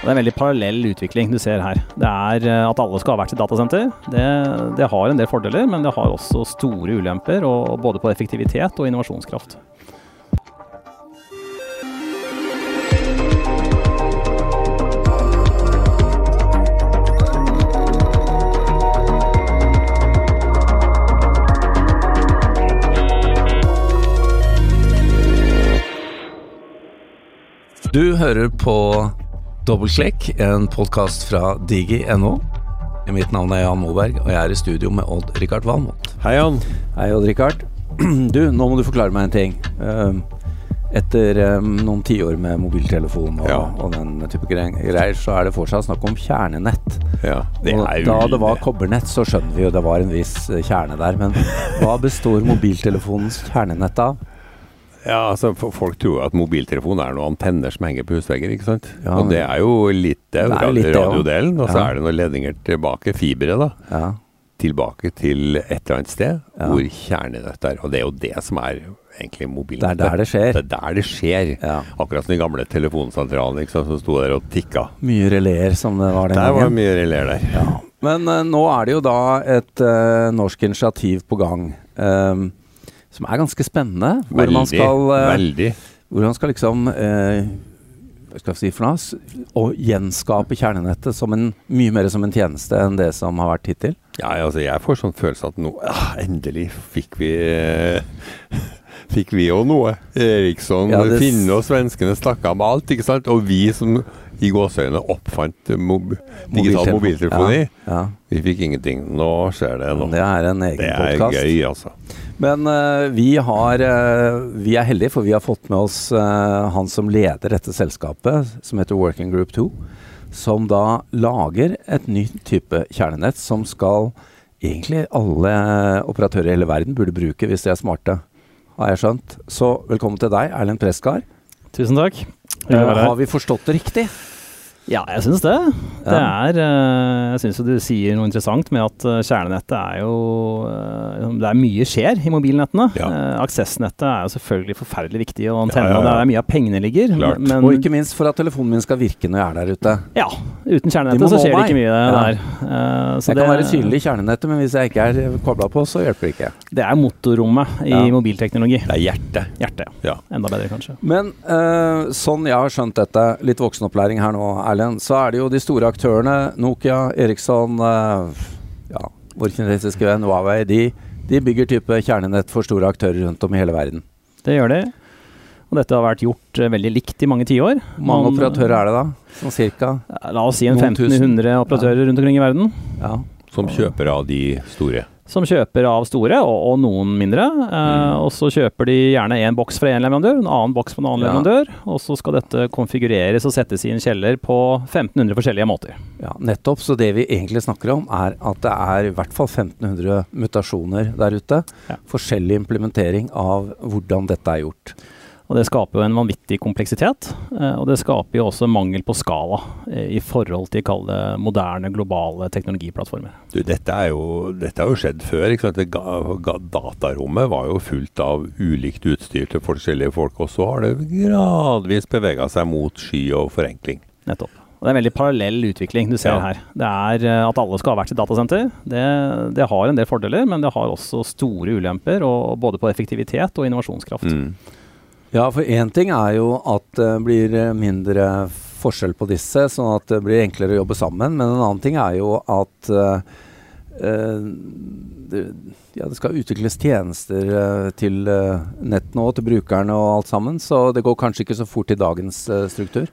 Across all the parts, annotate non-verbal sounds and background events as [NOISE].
Det er en veldig parallell utvikling du ser her. Det er eh, at alle skal ha hvert sitt datasenter. Det, det har en del fordeler, men det har også store ulemper, og, både på effektivitet og innovasjonskraft. Du hører på Dobbeltklikk, en podkast fra digi.no. Mitt navn er Jan Moberg, og jeg er i studio med Odd-Rikard Valmot. Hei, Jan. Hei, Odd-Rikard. [CLEARS THROAT] Du, nå må du forklare meg en ting. Ehm, etter um, noen tiår med mobiltelefon og, Ja. og den type greier, så er det fortsatt snakk om kjernenett. Ja, det Og da det var kobbernett, så skjønner vi jo det var en viss eh, kjerne der. Men hva består mobiltelefonens kjernenett av? Ja, altså Folk tror at mobiltelefon er noen antenner som henger på husvegger, ikke sant? Ja, og det er jo litt det. Det er litt radiodelen. Og så er det noen ledninger tilbake, fibre, da. Ja, Tilbake til et eller annet sted hvor kjernenett er. Og det er jo det som er egentlig det er der det skjer. Det er der det skjer. Akkurat som de gamle telefonsentralene ikke sant, som sto der og tikka. Mye releer som det var den Der var mye reler der. Ja. Men uh, nå er det jo da et uh, norsk initiativ på gang. ehm, som er ganske spennende. Hvor Veldig. man skal, eh, veldig. hvor man skal liksom eh, Hva skal jeg si for noe? Å gjenskape kjernenettet som en, mye mer som en tjeneste enn det som har vært hittil. Ja, altså jeg får sånn følelse at nå ah, Endelig fikk vi eh, [LAUGHS] Fikk vi jo noe. Eriksson, Ja, det finnene og svenskene snakka om alt, ikke sant? Og vi som i gåseøynene oppfant mob digital mobiltelefoni, Ja, ja. vi fikk ingenting. Nå skjer det nå. Det er en egen Det er podkast. gøy, altså. Men uh, vi har uh, Vi er heldige, for vi har fått med oss uh, han som leder dette selskapet, som heter Working Group 2. Som da lager et nytt type kjernenett som skal egentlig alle operatører i hele verden burde bruke hvis de er smarte. Har jeg skjønt. Så velkommen til deg, Erlend Preskar. Tusen takk. Eh, har vi forstått det riktig? Ja, jeg syns det. Det er eh, Jeg syns jo du sier noe interessant med at eh, kjernenettet er jo eh, Det er mye skjer i mobilnettene. Ja. Aksessnettet er jo selvfølgelig forferdelig viktig, og antenne, Ja, ja, ja. og det er mye av pengene ligger. Men Og ikke minst for at telefonen min skal virke når jeg er der ute. ja, uten kjernenettet så skjer det ikke mye Ja. der. Eh, så Jeg det, kan være synlig i kjernenettet, men hvis jeg ikke er kobla på, så hjelper det ikke. det er motorrommet i Ja. mobilteknologi. Det er hjertet. Hjertet. Ja. Enda bedre, kanskje. Men eh, sånn jeg har skjønt dette, litt voksenopplæring her nå, Erlend, så er det jo de store aktørene, Nokia, Eriksson, eh, ja, vår kinesiske venn Huawei, de, de bygger type kjernenett for store aktører rundt om i hele verden. Det gjør det. Og dette har vært gjort eh, veldig likt i mange tiår. Hvor mange Man- operatører er det da? Sånn cirka? La oss si en 1500 operatører rundt omkring i verden. Ja. Som kjøper av de store. Som kjøper av store, og, og noen mindre. Eh, Mm. og så kjøper de gjerne en boks fra en leverandør, en annen boks fra en annen Ja. leverandør. Og så skal dette konfigureres og settes i en kjeller på 1500 forskjellige måter. ja, nettopp. Så det vi egentlig snakker om, er at det er i hvert fall 1500 mutasjoner der ute. Ja. Forskjellig implementering av hvordan dette er gjort. Og det skaper jo en vanvittig kompleksitet. Eh, og det skaper jo også mangel på skala eh, i forhold til kall det moderne, globale teknologiplattformer. Du, dette, er jo, dette har jo skjedd før. ikke sant? Det datarommet var jo fullt av ulikt utstyr til forskjellige folk, og så har det gradvis bevega seg mot sky og forenkling. Nettopp. Og det er en veldig parallell utvikling du ser Ja. her. Det er eh, at alle skal ha hvert sitt datasenter. Det, det har en del fordeler, men det har også store ulemper, og både på effektivitet og innovasjonskraft. Mm. Ja, for én ting er jo at det blir eh, mindre forskjell på disse, sånn at det blir enklere å jobbe sammen. Men en annen ting er jo at eh, eh, det, ja, det skal utvikles tjenester uh, til uh, nett nå, til brukerne og alt sammen. Så det går kanskje ikke så fort i dagens struktur.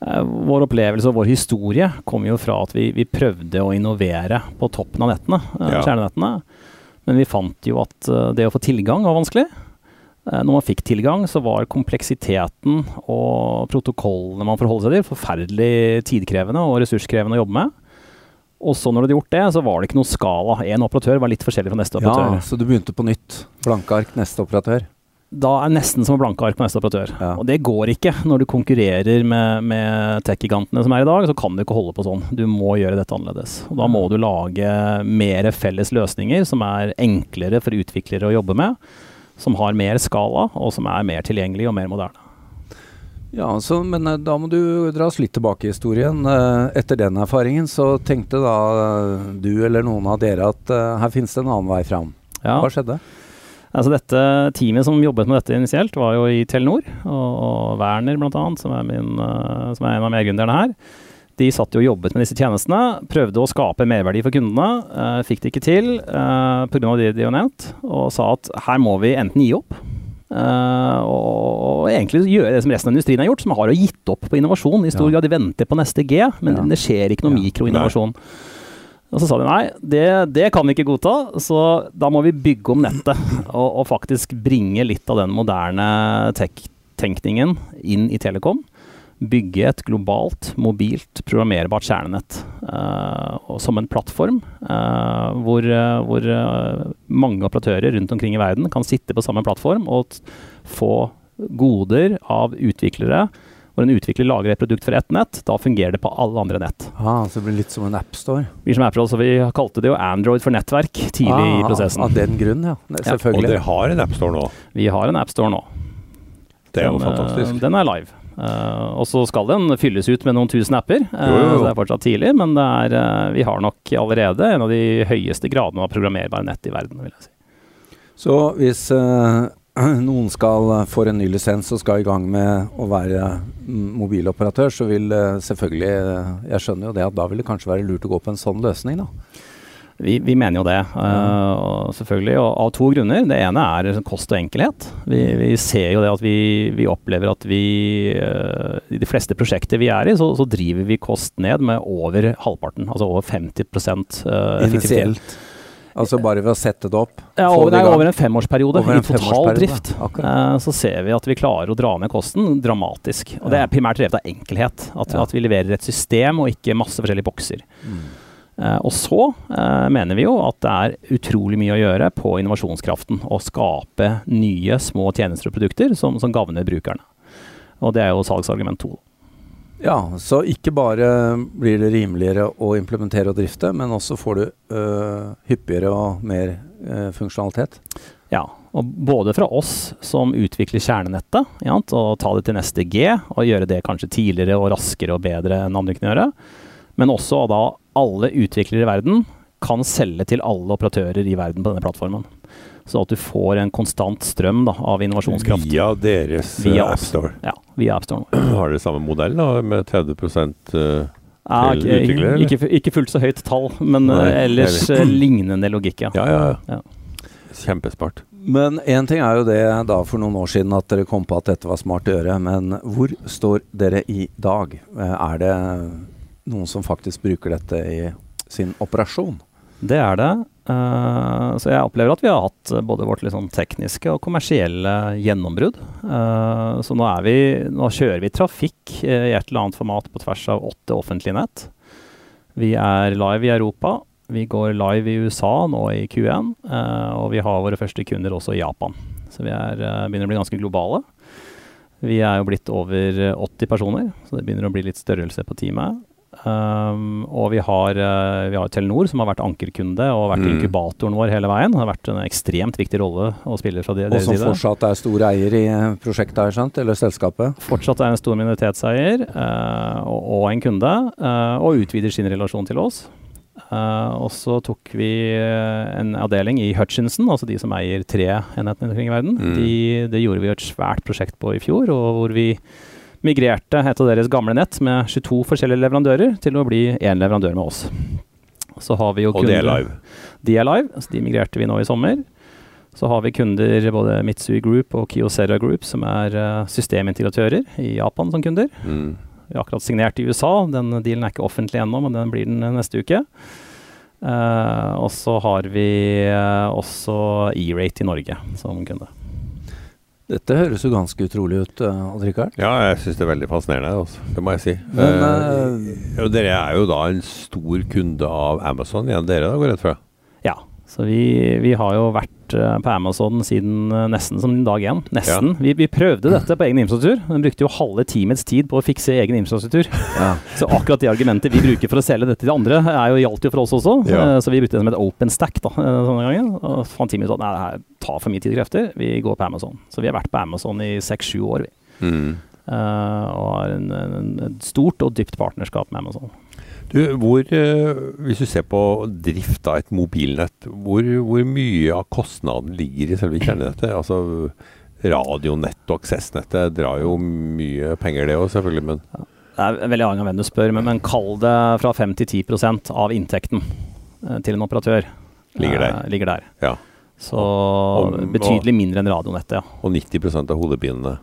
Vår opplevelse og vår historie kommer jo fra at vi, vi prøvde å innovere på toppen av nettene, Ja. kjernenettene. Men vi fant jo at det å få tilgang var vanskelig. Eh, Når man fikk tilgang, så var kompleksiteten og protokollene man forholdt seg til, forferdelig tidkrevende og ressurskrevende å jobbe med. Og så når du hadde gjort det, så var det ikke noe skala. Én operatør var litt forskjellig fra neste Ja, operatør. Så du begynte på nytt. Blanke ark, neste operatør. Da er nesten som å blanke ark på neste operatør. Ja. Og det går ikke når du konkurrerer med, med tech-gigantene som er i dag. Så kan du ikke holde på sånn. Du må gjøre dette annerledes. Og da må du lage mer felles løsninger som er enklere for utviklere å jobbe med. Som har mer skala, og som er mer tilgjengelig og mer moderne. Ja, altså, men eh, da må du dra oss litt tilbake i historien. Eh, Etter den erfaringen så tenkte da eh, du eller noen av dere at her finnes det en annen vei fram. Ja. Hva skjedde? Altså dette Teamet som jobbet med dette initielt, var jo i Telenor. Og, og Werner bl.a., som, er min, som er en av medgründerne her. De satt jo og jobbet med disse tjenestene. Prøvde å skape merverdi for kundene. Uh, fikk det ikke til uh, pga. det de har nevnt. Og sa at her må vi enten gi opp. uh, og, og egentlig gjøre det som resten av industrien har gjort, som har jo gitt opp på innovasjon. I stor Ja. grad de venter på neste G, men Ja. det skjer ikke noe Ja. mikroinnovasjon. Og så sa de nei, det, det kan vi ikke godta, så da må vi bygge om nettet. Og, og faktisk bringe litt av den moderne tech-tenkningen inn i Telekom. Bygge et globalt, mobilt, programmerbart kjernenett Uh, som en plattform. uh, hvor uh, hvor mange operatører rundt omkring i verden kan sitte på samme plattform og få goder av utviklere. Hvor en utvikler lager et produkt for ett nett, da fungerer det på alle andre nett. Ah, så det blir litt som en appstore. Vi som Apple, så vi kalte det jo Android for nettverk tidlig i prosessen. Ah, Av den grunn, ja. Selvfølgelig. Ja, Og dere har en appstore nå. Vi har en AppStore nå. Det er jo Den, fantastisk. Den er live. Eh, og så skal den fylles ut med noen tusen apper. eh, Jo, jo, jo. så det er fortsatt tidlig, men det er, eh, vi har nok allerede en av de høyeste gradene av programmerbare nett i verden, vil jeg si. Så hvis [CLEARS THROAT] noen skal få en ny lisens og skal i gang med å være mobiloperatør, så vil selvfølgelig Jeg skjønner jo det at da vil det kanskje være lurt å gå på en sånn løsning, da. Vi, vi mener jo det, uh, selvfølgelig, og av to grunner. Det ene er kost og enkelhet. Vi, vi ser jo det at vi, vi opplever at vi uh, I de fleste prosjekter vi er i, så, så driver vi kost ned med over halvparten. Altså over 50 uh, effektivitet. Altså bare ved å sette det opp. Ja, over, er nei, over en femårsperiode Over en i total drift. eh, så ser vi at vi klarer å dra ned kosten dramatisk. Og det er primært drevet av enkelhet. At, Ja. at vi leverer et system og ikke masse forskjellige bokser. Mm. Eh, og så eh, mener vi jo at det er utrolig mye å gjøre på innovasjonskraften. Å skape nye små tjenester og produkter som, som gagner brukerne. Og det er jo salgsargument to. Ja, så ikke bare blir det rimeligere å implementere og drifte, men også får du øh, hyppigere og mer øh, funksjonalitet. Ja, og både fra oss som utvikler kjernenettet, ja, og ta det til neste G, og gjøre det kanskje tidligere og raskere og bedre enn andre kan gjøre, men også da alle utviklere i verden kan selge til alle operatører i verden på denne plattformen. Så at du får en konstant strøm da, av innovasjonskraft. Via deres eh, Via appstore. Ja, via AppStore. [CLEARS THROAT] Har dere samme modell da, med 30 eh, Ja, Til ikke, utviklere, ikke, ikke fullt så høyt tall, men Nei, eh, ellers lignende logikk, ja. Ja, ja, Ja. ja. Kjempesmart. Men én ting er jo det da for noen år siden at dere kom på at dette var smart å gjøre, men hvor står dere i dag? Er det noen som faktisk bruker dette i sin operasjon? Det er det. Uh, så jeg opplever at vi har hatt eh, både vårt sånn tekniske og kommersielle gjennombrudd. Uh, så nå, vi, nå kjører vi trafikk i et eller annet format på tvers av åtte offentlige nett. Vi er live i Europa. Vi går live i USA nå i Q1. eh, og vi har våre første kunder også i Japan. Så vi er, begynner å bli ganske globale. Vi er jo blitt over eh, 80 personer, så det begynner å bli litt størrelse på teamet. Um, og vi har, eh, vi har Telenor, som har vært ankerkunde og vært Mm. inkubatoren vår hele veien. Det har vært en ekstremt viktig rolle å spille fra de- Og som fortsatt er stor eier i eh, prosjektet, her, sant? Eller selskapet? Fortsatt er en stor minoritetseier uh, og, og en kunde, uh, og utvider sin relasjon til oss. Uh, og så tok vi en avdeling i Hutchinson, altså de som eier tre enhetene omkring i verden. Mm. De, det gjorde vi et svært prosjekt på i fjor, og hvor vi migrerte et av deres gamle nett med 22 forskjellige leverandører til å bli én leverandør med oss. Så har vi jo Og de er live. De er live, så de migrerte vi nå i sommer. Så har vi kunder, både Mitsui Group og Kyocera Group, som er eh, systemintegratører i Japan som kunder. Mm. Vi har akkurat signert i USA. Den dealen er ikke offentlig ennå, men den blir den neste uke. Uh, og så har vi eh, også E-Rate i Norge som kunde. Dette høres jo ganske utrolig ut, Odd Rikard. Ja, jeg syns det er veldig fascinerende. Også. Det må jeg si. Men uh, dere er jo da en stor kunde av Amazon igjen, dere da, går jeg rett fra? Ja, så vi, vi har jo vært eh, på Amazon siden eh, nesten som dag én. Nesten. Vi, vi prøvde dette på egen infrastruktur, men brukte jo halve teamets tid på å fikse egen infrastruktur. Ja. [LAUGHS] Så akkurat det argumentet vi bruker for å selge dette til andre, er jo gjaldt jo for oss også. Ja. Eh, Så vi brukte det som et open stack da, sånne ganger. Og fant teamet ut at nei, det her tar for mye tid og krefter, vi går på Amazon. Så vi har vært på Amazon i seks-sju år. vi. Mm. Uh, og har en, en, et stort og dypt partnerskap med Amazon. Du, hvor, uh, hvis du ser på drift av et mobilnett, hvor, hvor, mye av kostnaden ligger i selve kjernenettet? Altså Radionett og aksessnettet drar jo mye penger, det òg, selvfølgelig. men... Det er veldig avhengig av hvem du spør, men, men kall det fra 5 til 10 av inntekten uh, til en operatør. Ligger der. ligger der. Ja. Så og, og, betydelig mindre enn radionettet, ja. Og 90% av hodepinene?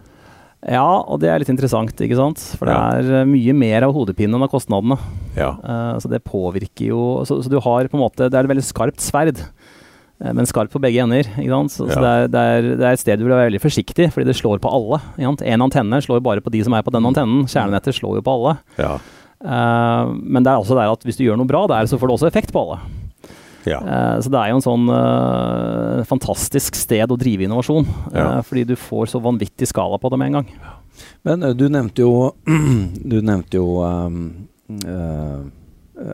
Ja, og det er litt interessant, ikke sant. For det er uh, mye mer av hodepinen av kostnadene. Ja. Uh, så det påvirker jo så, så, du har på en måte Det er et veldig skarpt sverd. Uh, men skarpt på begge ender. ikke sant? Så, ja. så det, er, det, er, det, er, et sted du vil være veldig forsiktig, fordi det slår på alle. En antenne slår bare på de som er på den antennen. Kjernenettet slår jo på alle. Ja. men det er også der at hvis du gjør noe bra der, så får det også effekt på alle. Ja. Uh, så det er jo en sånn uh, fantastisk sted å drive innovasjon. Uh, ja. Fordi du får så vanvittig skala på det med en gang. Men du nevnte jo [CLEARS THROAT] Du nevnte jo um,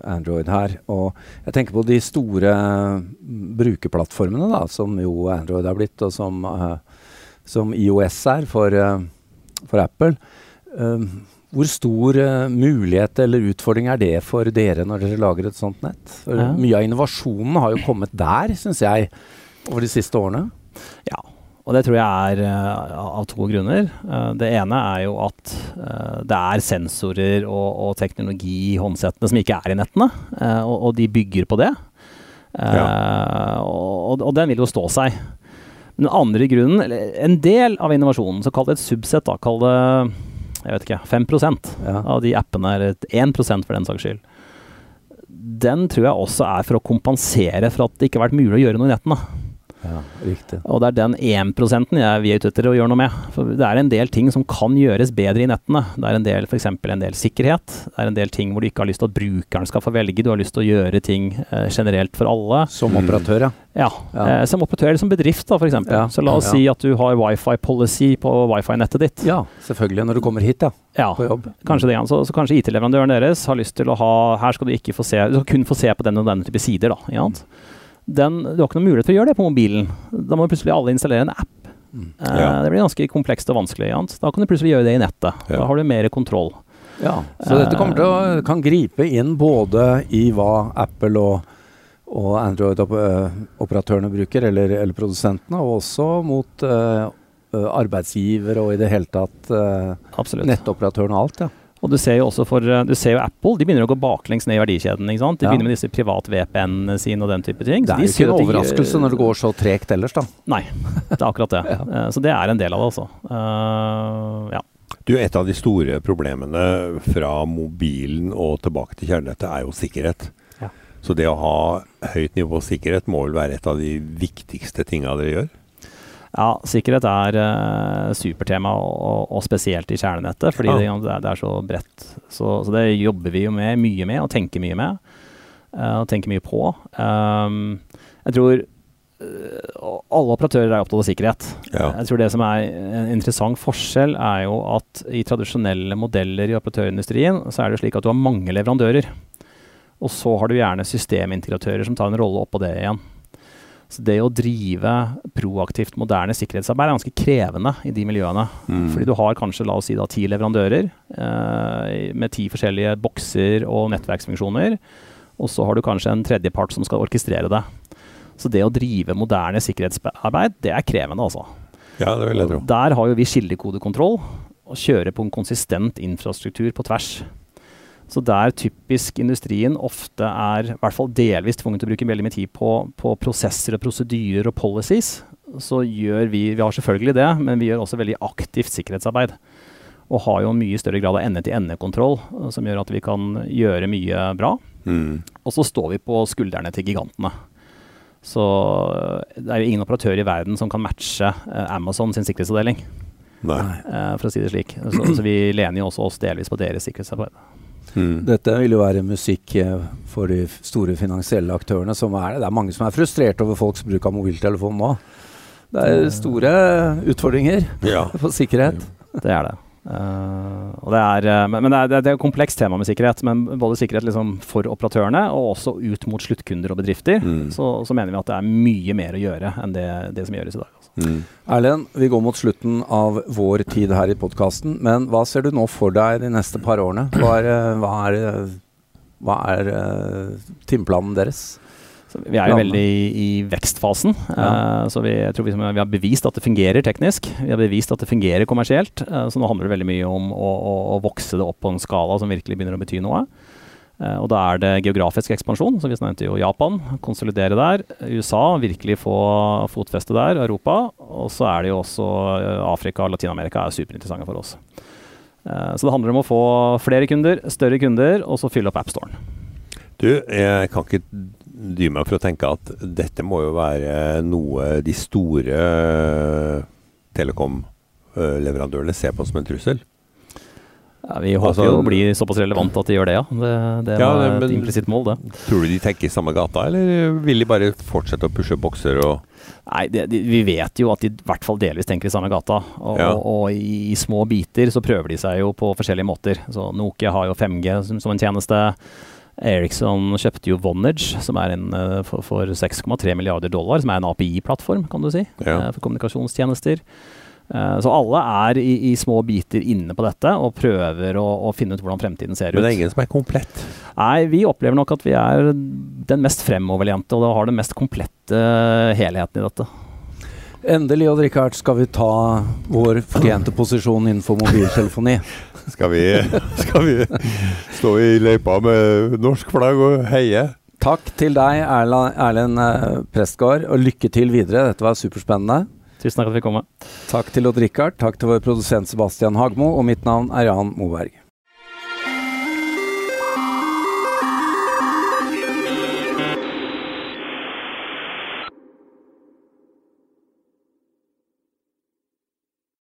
Android her. Og jeg tenker på de store brukerplattformene da, som jo Android har blitt, og som, som IOS er for, for Apple. Um, hvor stor uh, mulighet eller utfordring er det for dere når dere lager et sånt nett? Ja. Mye av innovasjonen har jo kommet der, syns jeg, over de siste årene. Ja, og det tror jeg er uh, av to grunner. Uh, det ene er jo at det er sensorer og, og, teknologi i håndsettene som ikke er i nettene, og, og, de bygger på det. Ja. Og, og, den vil jo stå seg. Den andre grunnen, eller en del av innovasjonen, så kall det et subset, da, kall det jeg vet ikke, 5 ja. av de appene, eller 1 for den saks skyld. Den tror jeg også er for å kompensere for at det ikke har vært mulig å gjøre noe i nettene. Ja, riktig. Og det er den 1 jeg vi er ute etter å gjøre noe med. For det er en del ting som kan gjøres bedre i nettene. Det er en del f.eks. en del sikkerhet. Det er en del ting hvor du ikke har lyst til at brukeren skal få velge. Du har lyst til å gjøre ting eh, generelt for alle. Som operatør, ja. Ja, ja. Eh, som operatør eller som bedrift, da, f.eks. Ja. Så la oss ja. si at du har wifi-policy på wifi-nettet ditt. Ja, selvfølgelig. Når du kommer hit, ja. Ja, på jobb. Kanskje det, så, så kanskje IT-leverandøren deres har lyst til å ha Her skal du ikke få se Du skal kun få se på den og den type sider, da. Ikke sant? Den, du har ikke noen mulighet til å gjøre det på mobilen. Da må plutselig alle installere en app. Mm. Uh, ja. Det blir ganske komplekst og vanskelig. Jans. Da kan du plutselig gjøre det i nettet. Ja. Da har du mer kontroll. Ja, Så dette kommer til å kan gripe inn både i hva Apple og, og Android-operatørene bruker, eller, eller, produsentene, og også mot uh, arbeidsgivere og i det hele tatt uh, nettoperatørene og alt. ja. Og du ser jo også for eh, du ser jo Apple, de begynner å gå baklengs ned i verdikjeden. ikke sant? De ja. begynner med disse privat-VPN-ene sine og den type ting. Det er jo ikke en overraskelse når det går så tregt ellers, da. Nei, det er akkurat det. [LAUGHS] ja. uh, så det er en del av det, altså. Uh, ja. Du, Et av de store problemene fra mobilen og tilbake til kjernenettet er jo sikkerhet. Ja. Så det å ha høyt nivå sikkerhet må vel være et av de viktigste tinga dere gjør? Ja, sikkerhet er uh, supertema, og, og, spesielt i kjernenettet, fordi ja. det, det, er, så bredt. Så, så, det jobber vi jo med, mye med, og tenker mye med. Uh, og tenker mye på. Um, jeg tror uh, alle operatører er opptatt av sikkerhet. Ja. Jeg tror det som er en interessant forskjell, er jo at i tradisjonelle modeller i operatørindustrien, så er det slik at du har mange leverandører. Og så har du gjerne systemintegratører som tar en rolle oppå det igjen. Så det å drive proaktivt moderne sikkerhetsarbeid er ganske krevende i de miljøene. Mm. Fordi du har kanskje la oss si da, ti leverandører eh, med ti forskjellige bokser og nettverksfunksjoner. Og så har du kanskje en tredjepart som skal orkestrere det. Så det å drive moderne sikkerhetsarbeid, det er krevende, altså. Ja, det vil jeg tro. Der har jo vi skillekodekontroll og kjører på en konsistent infrastruktur på tvers. Så der typisk industrien ofte er i hvert fall delvis tvunget til å bruke veldig mye tid på, på, prosesser og prosedyrer og policies, så gjør vi Vi har selvfølgelig det, men vi gjør også veldig aktivt sikkerhetsarbeid. Og har jo en mye større grad av ende-til-ende-kontroll, eh, som gjør at vi kan gjøre mye bra. Mm. Og så står vi på skuldrene til gigantene. Så eh, det er jo ingen operatør i verden som kan matche eh, Amazon sin sikkerhetsavdeling. Nei. for å si det slik. Så, så vi lener jo også oss delvis på deres sikkerhetsarbeid. Mm. Dette vil jo være musikk eh, for de store finansielle aktørene. som er Det Det er mange som er frustrert over folks bruk av mobiltelefon nå. Det er store utfordringer ja. for sikkerhet. Det er det. Uh, det er, uh, men, men det, er, det er et komplekst tema med sikkerhet. Men både sikkerhet liksom for operatørene og også ut mot sluttkunder og bedrifter, mm. så, så, mener vi at det er mye mer å gjøre enn det, det som gjøres i dag. Altså. Mm. Erlend, vi går mot slutten av vår tid her i podkasten. Men hva ser du nå for deg de neste par årene? Hva er, hva er, hva er timeplanen deres? Vi er jo veldig i, i vekstfasen. Ja. Uh, så vi, jeg tror vi, vi, har bevist at det fungerer teknisk. Vi har bevist at det fungerer kommersielt. Uh, så nå handler det veldig mye om å, å, å, vokse det opp på en skala som virkelig begynner å bety noe. Uh, og da er det geografisk ekspansjon, så vi nevnte jo Japan. Konsolidere der. USA, virkelig få fotfeste der. Europa. Og så er det jo også Afrika og Latin-Amerika er superinteressante for oss. så det handler om å få flere kunder, større kunder, og så fylle opp AppStoren. Du, jeg kan ikke dy meg for å tenke at dette må jo være noe de store eh, telekomleverandørene ser på som en trussel? Ja, vi håper altså, jo å bli såpass relevant at de gjør det, ja. Det, det ja, var et implisitt mål, det. Tror du de tenker i samme gata, eller vil de bare fortsette å pushe bokser og Nei, det, de, vi vet jo at de i hvert fall delvis tenker i samme gata. Og, ja. og, og i, i, små biter så prøver de seg jo på forskjellige måter. Så Nokia har jo 5G som, som en tjeneste. Ericsson kjøpte jo Vonage, som er en eh, for, for 6,3 milliarder dollar, som er en API-plattform, kan du si, ja. Eh, for kommunikasjonstjenester. Uh, så alle er i, i, små biter inne på dette og prøver å, å, finne ut hvordan fremtiden ser ut. Men det er ingen som er komplett? Nei, vi opplever nok at vi er den mest fremoverlente og har den mest komplette helheten i dette. Endelig, Odd Rikard, skal vi ta vår fortjente posisjon innenfor mobiltelefoni. [LAUGHS] Skal vi, skal vi stå i løypa med norsk flagg og heie? Takk til deg, Erlend eh, Prestgaard, og lykke til videre. Dette var superspennende. Tusen takk for at vi kom. Takk til Odd Rikard, takk til vår produsent Sebastian Hagmo, og mitt navn er Jan Moberg.